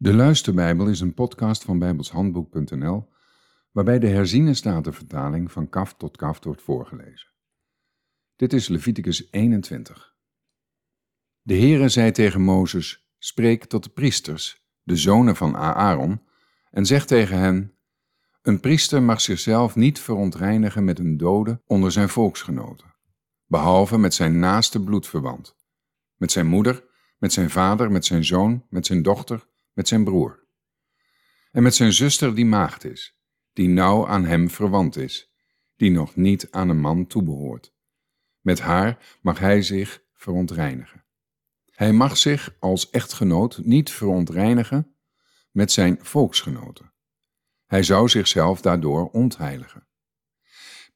De Luisterbijbel is een podcast van bijbelshandboek.nl waarbij de herziene statenvertaling van kaf tot kaf wordt voorgelezen. Dit is Leviticus 21. De Heere zei tegen Mozes, spreek tot de priesters, de zonen van Aaron, en zeg tegen hen, een priester mag zichzelf niet verontreinigen met een dode onder zijn volksgenoten, behalve met zijn naaste bloedverwant, met zijn moeder, met zijn vader, met zijn zoon, met zijn dochter, met zijn broer. En met zijn zuster die maagd is, die nauw aan hem verwant is, die nog niet aan een man toebehoort. Met haar mag hij zich verontreinigen. Hij mag zich als echtgenoot niet verontreinigen met zijn volksgenoten. Hij zou zichzelf daardoor ontheiligen.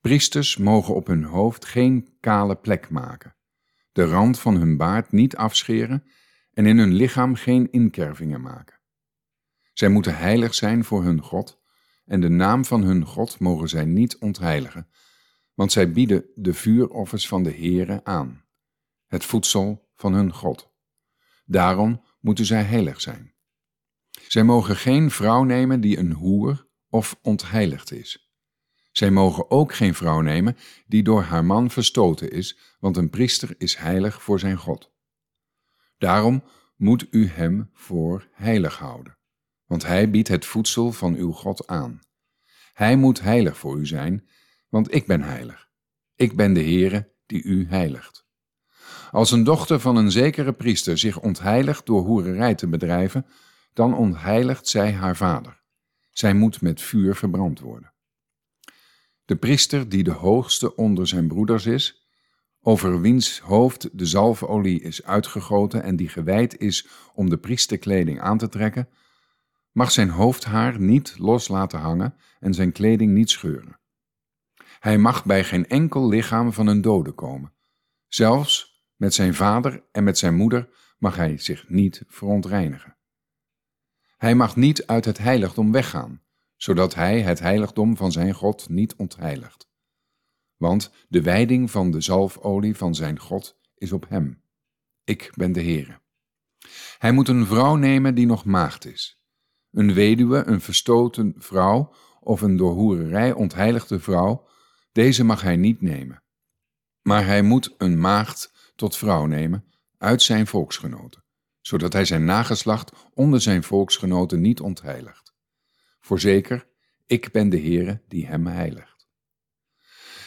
Priesters mogen op hun hoofd geen kale plek maken, de rand van hun baard niet afscheren en in hun lichaam geen inkervingen maken. Zij moeten heilig zijn voor hun God, en de naam van hun God mogen zij niet ontheiligen, want zij bieden de vuuroffers van de Heere aan, het voedsel van hun God. Daarom moeten zij heilig zijn. Zij mogen geen vrouw nemen die een hoer of ontheiligd is. Zij mogen ook geen vrouw nemen die door haar man verstoten is, want een priester is heilig voor zijn God. Daarom moet u hem voor heilig houden, want hij biedt het voedsel van uw God aan. Hij moet heilig voor u zijn, want ik ben heilig. Ik ben de Heere die u heiligt. Als een dochter van een zekere priester zich ontheiligt door hoererij te bedrijven, dan ontheiligt zij haar vader. Zij moet met vuur verbrand worden. De priester die de hoogste onder zijn broeders is, over wiens hoofd de zalfolie is uitgegoten en die gewijd is om de priesterkleding aan te trekken, mag zijn hoofdhaar niet los laten hangen en zijn kleding niet scheuren. Hij mag bij geen enkel lichaam van een dode komen. Zelfs met zijn vader en met zijn moeder mag hij zich niet verontreinigen. Hij mag niet uit het heiligdom weggaan, zodat hij het heiligdom van zijn God niet ontheiligt want de wijding van de zalfolie van zijn God is op hem. Ik ben de Heere. Hij moet een vrouw nemen die nog maagd is. Een weduwe, een verstoten vrouw of een door hoererij ontheiligde vrouw, deze mag hij niet nemen. Maar hij moet een maagd tot vrouw nemen uit zijn volksgenoten, zodat hij zijn nageslacht onder zijn volksgenoten niet ontheiligt. Voorzeker, ik ben de Heere die hem heiligt.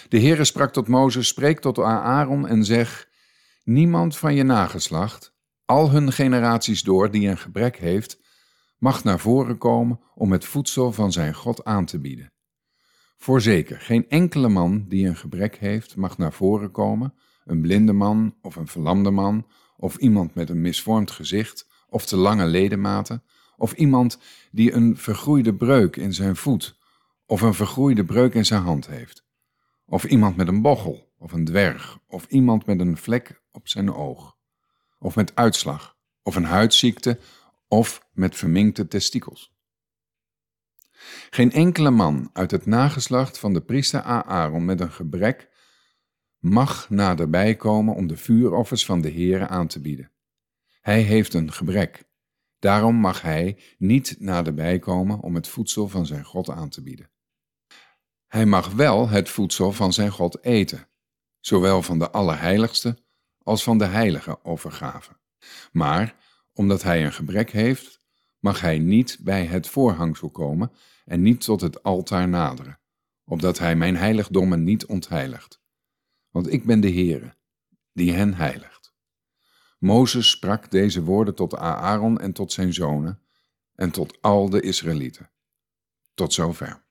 De Heere sprak tot Mozes, spreek tot Aaron en zeg, niemand van je nageslacht, al hun generaties door die een gebrek heeft, mag naar voren komen om het voedsel van zijn God aan te bieden. Voorzeker, geen enkele man die een gebrek heeft, mag naar voren komen, een blinde man of een verlamde man, of iemand met een misvormd gezicht of te lange ledematen, of iemand die een vergroeide breuk in zijn voet of een vergroeide breuk in zijn hand heeft. Of iemand met een bochel, of een dwerg, of iemand met een vlek op zijn oog, of met uitslag, of een huidziekte, of met verminkte testikels. Geen enkele man uit het nageslacht van de priester Aaron met een gebrek mag naderbij komen om de vuuroffers van de Heere aan te bieden. Hij heeft een gebrek, daarom mag hij niet naderbij komen om het voedsel van zijn God aan te bieden. Hij mag wel het voedsel van zijn God eten, zowel van de Allerheiligste als van de heilige offergave. Maar omdat hij een gebrek heeft, mag hij niet bij het voorhangsel komen en niet tot het altaar naderen, opdat hij mijn heiligdommen niet ontheiligt. Want ik ben de Heere, die hen heiligt. Mozes sprak deze woorden tot Aaron en tot zijn zonen en tot al de Israëlieten. Tot zover.